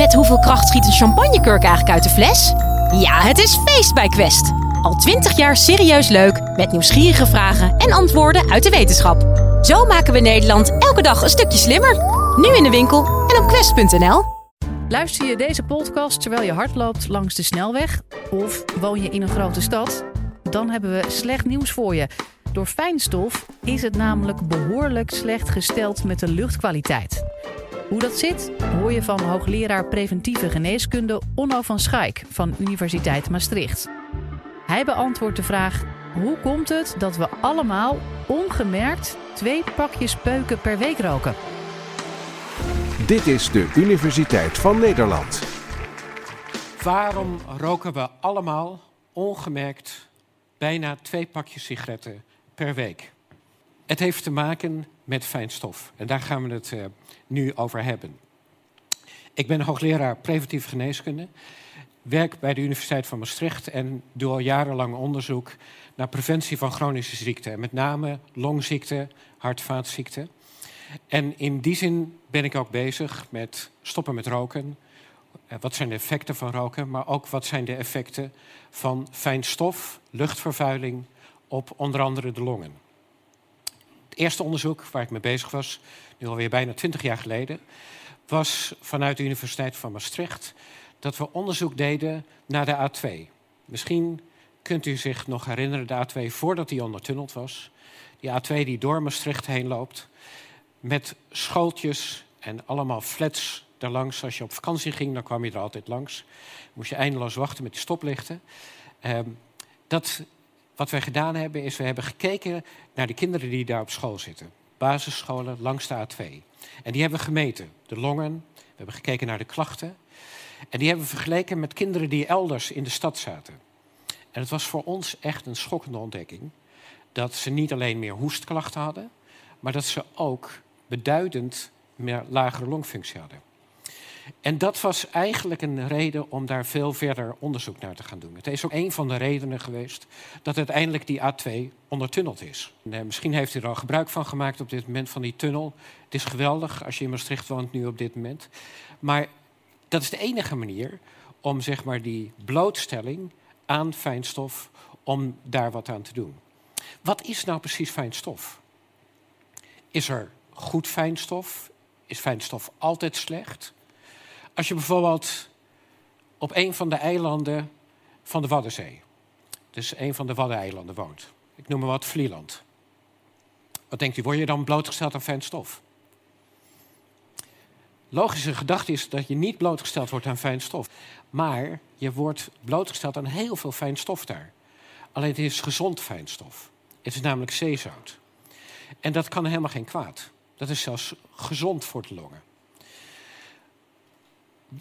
Met hoeveel kracht schiet een champagnekurk eigenlijk uit de fles? Ja, het is feest bij Quest. Al twintig jaar serieus leuk, met nieuwsgierige vragen en antwoorden uit de wetenschap. Zo maken we Nederland elke dag een stukje slimmer. Nu in de winkel en op quest.nl. Luister je deze podcast terwijl je hard loopt langs de snelweg? Of woon je in een grote stad? Dan hebben we slecht nieuws voor je. Door fijnstof is het namelijk behoorlijk slecht gesteld met de luchtkwaliteit. Hoe dat zit, hoor je van hoogleraar preventieve geneeskunde Onno van Schaik van Universiteit Maastricht. Hij beantwoordt de vraag: hoe komt het dat we allemaal ongemerkt twee pakjes peuken per week roken? Dit is de Universiteit van Nederland. Waarom roken we allemaal ongemerkt bijna twee pakjes sigaretten per week? Het heeft te maken met fijnstof. En daar gaan we het uh, nu over hebben. Ik ben hoogleraar preventieve geneeskunde. Werk bij de Universiteit van Maastricht en doe al jarenlang onderzoek naar preventie van chronische ziekten. Met name longziekten, hart-vaatziekten. En in die zin ben ik ook bezig met stoppen met roken. Eh, wat zijn de effecten van roken, maar ook wat zijn de effecten van fijnstof, luchtvervuiling op onder andere de longen. Het eerste onderzoek waar ik mee bezig was, nu alweer bijna twintig jaar geleden, was vanuit de Universiteit van Maastricht dat we onderzoek deden naar de A2. Misschien kunt u zich nog herinneren, de A2 voordat die ondertunneld was. Die A2 die door Maastricht heen loopt, met schooltjes en allemaal flats daarlangs. Als je op vakantie ging, dan kwam je er altijd langs. Moest je eindeloos wachten met die stoplichten. Uh, dat wat wij gedaan hebben, is we hebben gekeken naar de kinderen die daar op school zitten. Basisscholen langs de A2. En die hebben we gemeten. De longen, we hebben gekeken naar de klachten. En die hebben we vergeleken met kinderen die elders in de stad zaten. En het was voor ons echt een schokkende ontdekking. Dat ze niet alleen meer hoestklachten hadden, maar dat ze ook beduidend meer lagere longfunctie hadden. En dat was eigenlijk een reden om daar veel verder onderzoek naar te gaan doen. Het is ook een van de redenen geweest dat uiteindelijk die A2 ondertunneld is. En, eh, misschien heeft u er al gebruik van gemaakt op dit moment van die tunnel. Het is geweldig als je in Maastricht woont nu op dit moment. Maar dat is de enige manier om zeg maar, die blootstelling aan fijnstof, om daar wat aan te doen. Wat is nou precies fijnstof? Is er goed fijnstof? Is fijnstof altijd slecht? Als je bijvoorbeeld op een van de eilanden van de Waddenzee, dus een van de Waddeneilanden woont, ik noem maar wat Vlieland. Wat denkt u, word je dan blootgesteld aan fijn stof? Logische gedachte is dat je niet blootgesteld wordt aan fijn stof. Maar je wordt blootgesteld aan heel veel fijn stof daar. Alleen het is gezond fijn stof. Het is namelijk zeezout. En dat kan helemaal geen kwaad. Dat is zelfs gezond voor de longen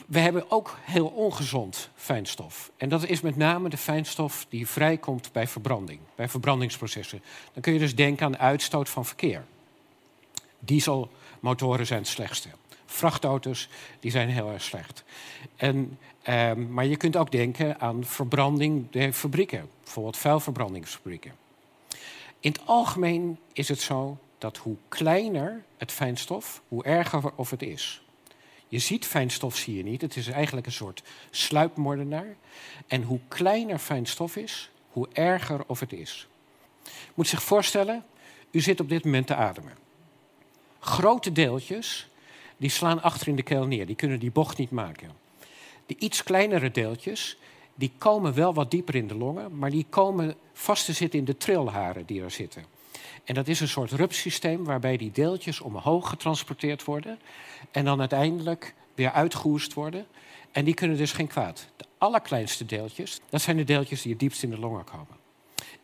we hebben ook heel ongezond fijnstof. En dat is met name de fijnstof die vrijkomt bij verbranding, bij verbrandingsprocessen. Dan kun je dus denken aan uitstoot van verkeer. Dieselmotoren zijn het slechtste. Vrachtauto's die zijn heel erg slecht. En, eh, maar je kunt ook denken aan verbranding der fabrieken, bijvoorbeeld vuilverbrandingsfabrieken. In het algemeen is het zo dat hoe kleiner het fijnstof, hoe erger of het is. Je ziet fijnstof, zie je niet. Het is eigenlijk een soort sluipmoordenaar. En hoe kleiner fijnstof is, hoe erger of het is. Moet zich voorstellen, u zit op dit moment te ademen. Grote deeltjes, die slaan achter in de keel neer. Die kunnen die bocht niet maken. De iets kleinere deeltjes, die komen wel wat dieper in de longen, maar die komen vast te zitten in de trilharen die er zitten. En dat is een soort rupsysteem waarbij die deeltjes omhoog getransporteerd worden en dan uiteindelijk weer uitgehoest worden. En die kunnen dus geen kwaad. De allerkleinste deeltjes, dat zijn de deeltjes die het diepst in de longen komen.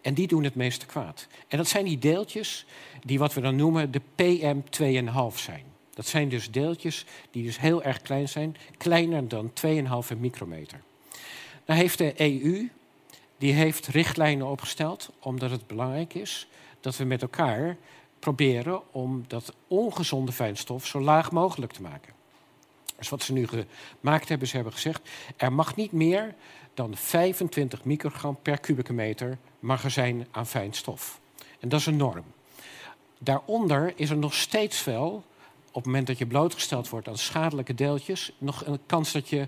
En die doen het meeste kwaad. En dat zijn die deeltjes die wat we dan noemen de PM2,5 zijn. Dat zijn dus deeltjes die dus heel erg klein zijn, kleiner dan 2,5 micrometer. Nou heeft de EU die heeft richtlijnen opgesteld omdat het belangrijk is dat we met elkaar proberen om dat ongezonde fijnstof zo laag mogelijk te maken. Dus wat ze nu gemaakt hebben, ze hebben gezegd, er mag niet meer dan 25 microgram per kubieke meter magazijn aan fijnstof. En dat is een norm. Daaronder is er nog steeds wel op het moment dat je blootgesteld wordt aan schadelijke deeltjes, nog een kans dat je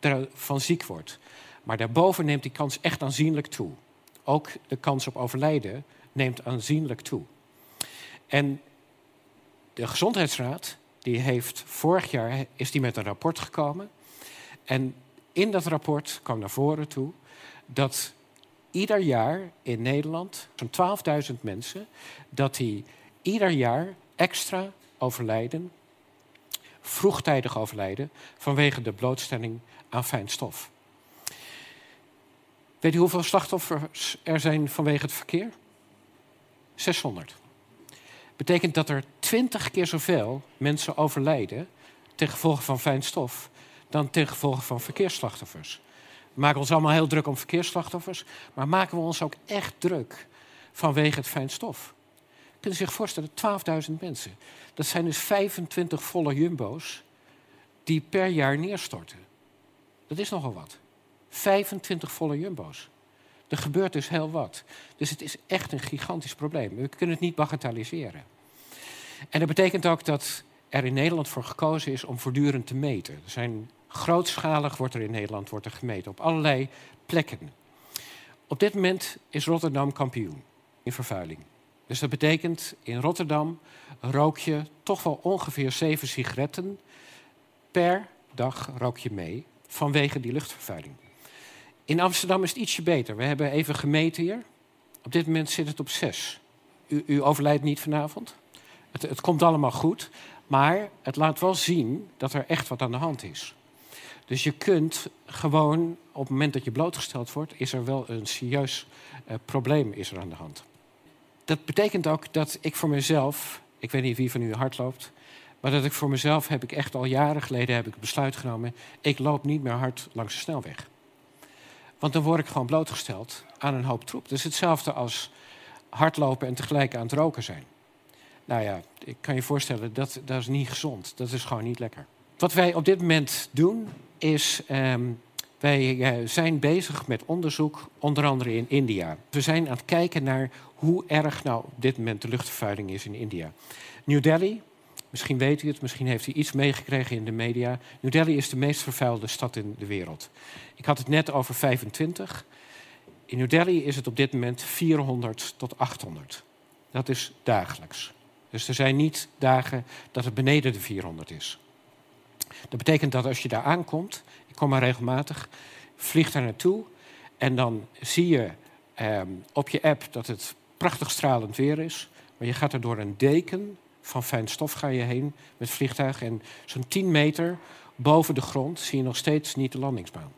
ervan ziek wordt. Maar daarboven neemt die kans echt aanzienlijk toe. Ook de kans op overlijden neemt aanzienlijk toe. En de Gezondheidsraad die heeft vorig jaar is die met een rapport gekomen. En in dat rapport kwam naar voren toe dat ieder jaar in Nederland, zo'n 12.000 mensen, dat die ieder jaar extra overlijden, vroegtijdig overlijden, vanwege de blootstelling aan fijn stof. Weet u hoeveel slachtoffers er zijn vanwege het verkeer? 600. Betekent dat er 20 keer zoveel mensen overlijden ten gevolge van fijn stof dan ten gevolge van verkeersslachtoffers. We maken ons allemaal heel druk om verkeersslachtoffers, maar maken we ons ook echt druk vanwege het fijn stof. Kunnen zich voorstellen, 12.000 mensen. Dat zijn dus 25 volle jumbo's die per jaar neerstorten. Dat is nogal wat. 25 volle jumbo's. Er gebeurt dus heel wat. Dus het is echt een gigantisch probleem. We kunnen het niet bagatelliseren. En dat betekent ook dat er in Nederland voor gekozen is om voortdurend te meten. Er zijn grootschalig wordt er in Nederland wordt er gemeten op allerlei plekken. Op dit moment is Rotterdam kampioen in vervuiling. Dus dat betekent in Rotterdam rook je toch wel ongeveer zeven sigaretten per dag rook je mee vanwege die luchtvervuiling. In Amsterdam is het ietsje beter. We hebben even gemeten hier. Op dit moment zit het op zes. U, u overlijdt niet vanavond. Het, het komt allemaal goed. Maar het laat wel zien dat er echt wat aan de hand is. Dus je kunt gewoon, op het moment dat je blootgesteld wordt, is er wel een serieus uh, probleem is er aan de hand. Dat betekent ook dat ik voor mezelf, ik weet niet wie van u hard loopt, maar dat ik voor mezelf heb ik echt al jaren geleden heb ik besluit genomen, ik loop niet meer hard langs de snelweg. Want dan word ik gewoon blootgesteld aan een hoop troep. Is hetzelfde als hardlopen en tegelijk aan het roken zijn. Nou ja, ik kan je voorstellen, dat, dat is niet gezond. Dat is gewoon niet lekker. Wat wij op dit moment doen, is um, wij uh, zijn bezig met onderzoek, onder andere in India. We zijn aan het kijken naar hoe erg nou op dit moment de luchtvervuiling is in India. New Delhi, misschien weet u het, misschien heeft u iets meegekregen in de media. New Delhi is de meest vervuilde stad in de wereld. Ik had het net over 25. In New Delhi is het op dit moment 400 tot 800. Dat is dagelijks. Dus er zijn niet dagen dat het beneden de 400 is. Dat betekent dat als je daar aankomt, ik kom maar regelmatig, vlieg daar naartoe en dan zie je eh, op je app dat het prachtig stralend weer is, maar je gaat er door een deken van fijn stof ga je heen met vliegtuig en zo'n 10 meter boven de grond zie je nog steeds niet de landingsbaan.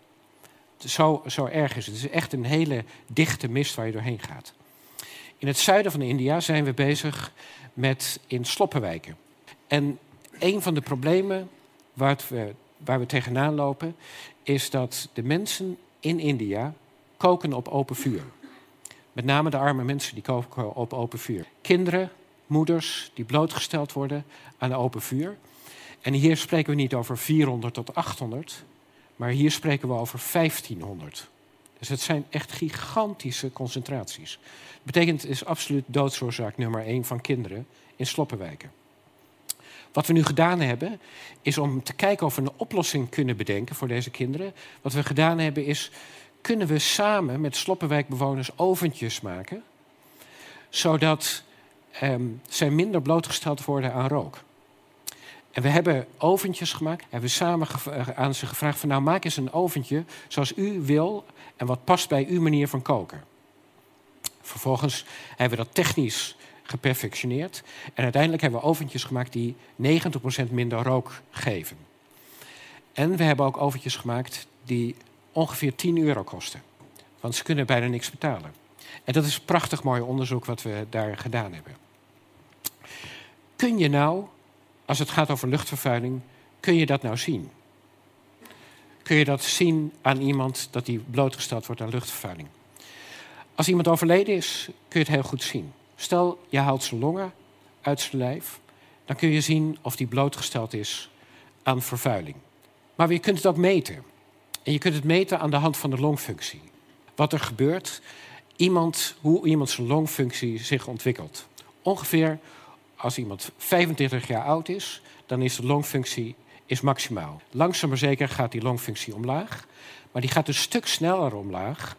Zo, zo erg is het. Het is echt een hele dichte mist waar je doorheen gaat. In het zuiden van India zijn we bezig met in sloppenwijken. En een van de problemen waar, we, waar we tegenaan lopen, is dat de mensen in India koken op open vuur. Met name de arme mensen die koken op open vuur. Kinderen, moeders die blootgesteld worden aan open vuur. En hier spreken we niet over 400 tot 800, maar hier spreken we over 1500. Dus het zijn echt gigantische concentraties. Dat betekent, het is absoluut doodsoorzaak nummer één van kinderen in sloppenwijken. Wat we nu gedaan hebben, is om te kijken of we een oplossing kunnen bedenken voor deze kinderen. Wat we gedaan hebben is, kunnen we samen met sloppenwijkbewoners oventjes maken, zodat um, zij minder blootgesteld worden aan rook. En we hebben oventjes gemaakt. En we samen eh, aan ze gevraagd van nou maak eens een oventje zoals u wil en wat past bij uw manier van koken. Vervolgens hebben we dat technisch geperfectioneerd. En uiteindelijk hebben we oventjes gemaakt die 90% minder rook geven. En we hebben ook oventjes gemaakt die ongeveer 10 euro kosten. Want ze kunnen bijna niks betalen. En dat is prachtig mooi onderzoek wat we daar gedaan hebben. Kun je nou, als het gaat over luchtvervuiling, kun je dat nou zien? Kun je dat zien aan iemand dat die blootgesteld wordt aan luchtvervuiling? Als iemand overleden is, kun je het heel goed zien. Stel, je haalt zijn longen uit zijn lijf, dan kun je zien of die blootgesteld is aan vervuiling. Maar je kunt het ook meten. En je kunt het meten aan de hand van de longfunctie. Wat er gebeurt, iemand, hoe iemand zijn longfunctie zich ontwikkelt. Ongeveer als iemand 25 jaar oud is, dan is de longfunctie is maximaal. Langzaam maar zeker gaat die longfunctie omlaag. Maar die gaat een stuk sneller omlaag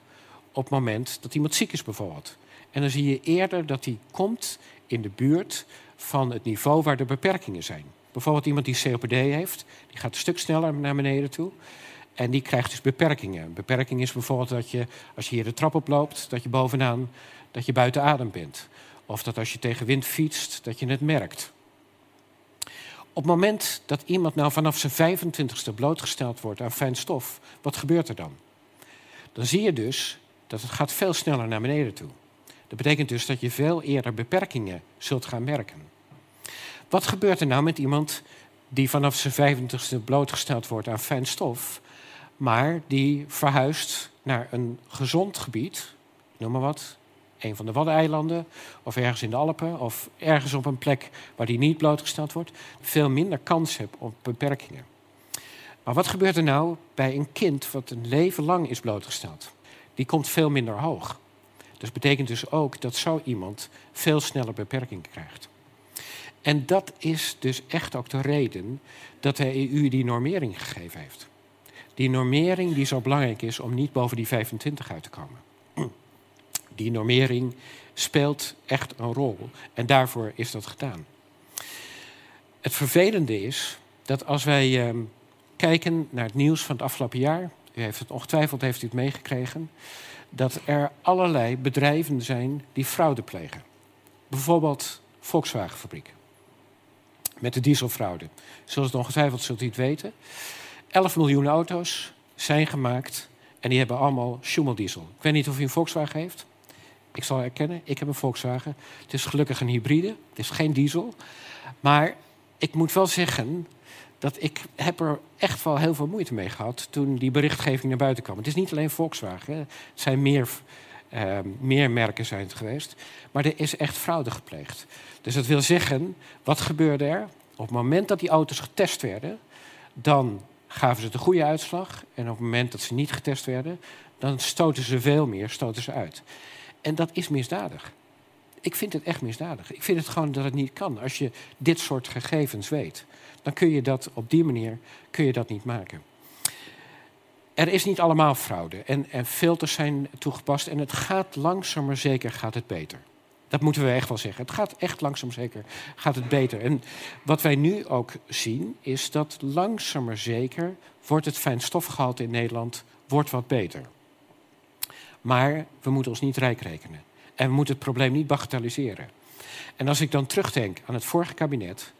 op het moment dat iemand ziek is bijvoorbeeld. En dan zie je eerder dat die komt in de buurt van het niveau waar de beperkingen zijn. Bijvoorbeeld iemand die COPD heeft, die gaat een stuk sneller naar beneden toe. En die krijgt dus beperkingen. Een beperking is bijvoorbeeld dat je, als je hier de trap oploopt, dat je bovenaan dat je buiten adem bent. Of dat als je tegen wind fietst, dat je het merkt. Op het moment dat iemand nou vanaf zijn 25ste blootgesteld wordt aan fijn stof, wat gebeurt er dan? Dan zie je dus dat het gaat veel sneller naar beneden toe. Dat betekent dus dat je veel eerder beperkingen zult gaan merken. Wat gebeurt er nou met iemand die vanaf zijn 25ste blootgesteld wordt aan fijn stof, maar die verhuist naar een gezond gebied, noem maar wat, een van de Waddeneilanden of ergens in de Alpen of ergens op een plek waar die niet blootgesteld wordt, veel minder kans hebt op beperkingen. Maar wat gebeurt er nou bij een kind wat een leven lang is blootgesteld? Die komt veel minder hoog. Dat betekent dus ook dat zo iemand veel sneller beperkingen krijgt. En dat is dus echt ook de reden dat de EU die normering gegeven heeft. Die normering die zo belangrijk is om niet boven die 25 uit te komen. Die normering speelt echt een rol en daarvoor is dat gedaan. Het vervelende is dat als wij uh, kijken naar het nieuws van het afgelopen jaar, u heeft het ongetwijfeld heeft u het meegekregen, dat er allerlei bedrijven zijn die fraude plegen. Bijvoorbeeld Volkswagenfabriek. Met de dieselfraude. Zoals het ongetwijfeld zult u het weten. 11 miljoen auto's zijn gemaakt en die hebben allemaal schummeldiesel. Ik weet niet of u een Volkswagen heeft. Ik zal erkennen, ik heb een Volkswagen. Het is gelukkig een hybride, het is geen diesel. Maar ik moet wel zeggen dat ik heb er echt wel heel veel moeite mee gehad toen die berichtgeving naar buiten kwam. Het is niet alleen Volkswagen, het zijn meer, uh, meer merken zijn het geweest. Maar er is echt fraude gepleegd. Dus dat wil zeggen, wat gebeurde er? Op het moment dat die auto's getest werden, dan gaven ze de goede uitslag. En op het moment dat ze niet getest werden, dan stoten ze veel meer stoten ze uit. En dat is misdadig. Ik vind het echt misdadig. Ik vind het gewoon dat het niet kan. Als je dit soort gegevens weet, dan kun je dat op die manier kun je dat niet maken. Er is niet allemaal fraude en, en filters zijn toegepast en het gaat langzaam maar zeker gaat het beter. Dat moeten we echt wel zeggen. Het gaat echt langzaam zeker gaat het beter. En wat wij nu ook zien is dat langzaam maar zeker wordt het fijnstofgehalte in Nederland wordt wat beter. Maar we moeten ons niet rijk rekenen. En we moeten het probleem niet bagatelliseren. En als ik dan terugdenk aan het vorige kabinet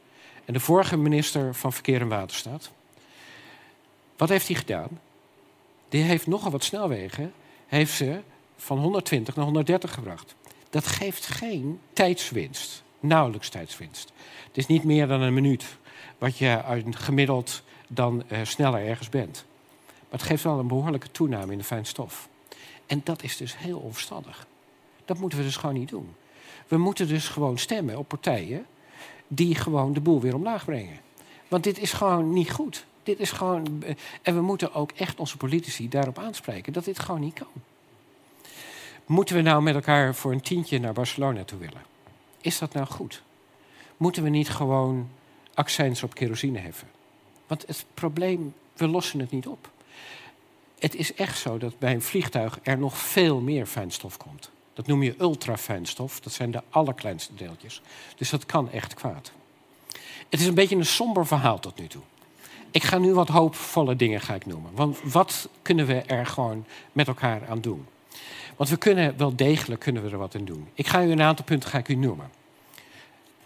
en de vorige minister van Verkeer en Waterstaat. Wat heeft hij gedaan? Die heeft nogal wat snelwegen heeft ze van 120 naar 130 gebracht. Dat geeft geen tijdswinst, nauwelijks tijdswinst. Het is niet meer dan een minuut wat je gemiddeld dan uh, sneller ergens bent. Maar het geeft wel een behoorlijke toename in de fijnstof. En dat is dus heel onverstandig. Dat moeten we dus gewoon niet doen. We moeten dus gewoon stemmen op partijen die gewoon de boel weer omlaag brengen. Want dit is gewoon niet goed. Dit is gewoon. Eh, en we moeten ook echt onze politici daarop aanspreken dat dit gewoon niet kan. Moeten we nou met elkaar voor een tientje naar Barcelona toe willen? Is dat nou goed? Moeten we niet gewoon accijns op kerosine heffen? Want het probleem, we lossen het niet op. Het is echt zo dat bij een vliegtuig er nog veel meer fijnstof komt. Dat noem je ultrafijnstof. Dat zijn de allerkleinste deeltjes. Dus dat kan echt kwaad. Het is een beetje een somber verhaal tot nu toe. Ik ga nu wat hoopvolle dingen ga ik noemen. Want wat kunnen we er gewoon met elkaar aan doen? Want we kunnen wel degelijk kunnen we er wat aan doen. Ik ga u een aantal punten ga ik u noemen.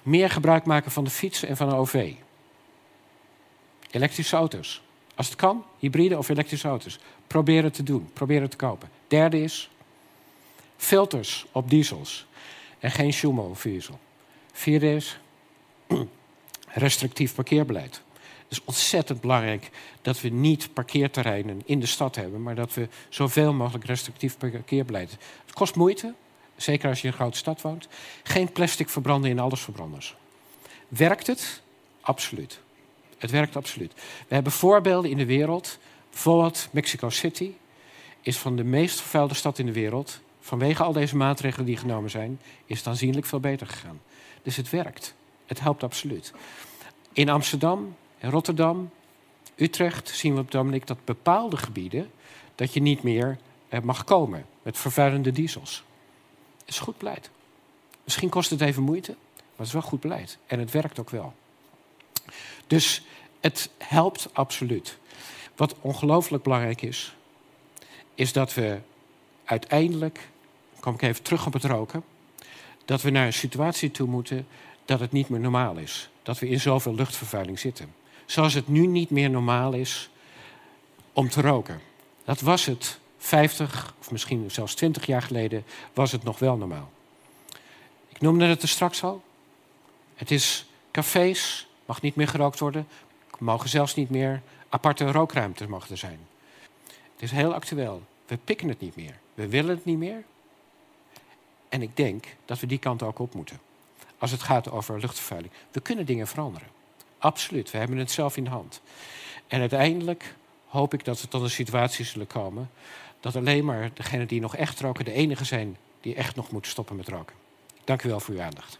Meer gebruik maken van de fiets en van de OV. Elektrische auto's. Als het kan, hybride of elektrische auto's. Probeer het te doen. Probeer het te kopen. Derde is filters op diesels en geen Schumo-diesel. Vierde is restrictief parkeerbeleid. Het is ontzettend belangrijk dat we niet parkeerterreinen in de stad hebben, maar dat we zoveel mogelijk restrictief parkeerbeleid. Het kost moeite, zeker als je in een grote stad woont. Geen plastic verbranden in allesverbranders. Werkt het? Absoluut. Het werkt absoluut. We hebben voorbeelden in de wereld. Bijvoorbeeld Mexico City is van de meest vervuilde stad in de wereld vanwege al deze maatregelen die genomen zijn, is het aanzienlijk veel beter gegaan. Dus het werkt. Het helpt absoluut. In Amsterdam, in Rotterdam, Utrecht zien we op het ogenblik dat bepaalde gebieden... dat je niet meer eh, mag komen met vervuilende diesels. Dat is goed beleid. Misschien kost het even moeite, maar het is wel goed beleid. En het werkt ook wel. Dus het helpt absoluut. Wat ongelooflijk belangrijk is, is dat we uiteindelijk, kom ik even terug op het roken, dat we naar een situatie toe moeten dat het niet meer normaal is. Dat we in zoveel luchtvervuiling zitten. Zoals het nu niet meer normaal is om te roken. Dat was het 50 of misschien zelfs 20 jaar geleden, was het nog wel normaal. Ik noemde het er straks al. Het is cafés, mag niet meer gerookt worden. Mogen zelfs niet meer aparte rookruimtes mogen er zijn. Het is heel actueel. We pikken het niet meer. We willen het niet meer. En ik denk dat we die kant ook op moeten. Als het gaat over luchtvervuiling. We kunnen dingen veranderen. Absoluut. We hebben het zelf in de hand. En uiteindelijk hoop ik dat we tot een situatie zullen komen. dat alleen maar degenen die nog echt roken. de enige zijn die echt nog moeten stoppen met roken. Dank u wel voor uw aandacht.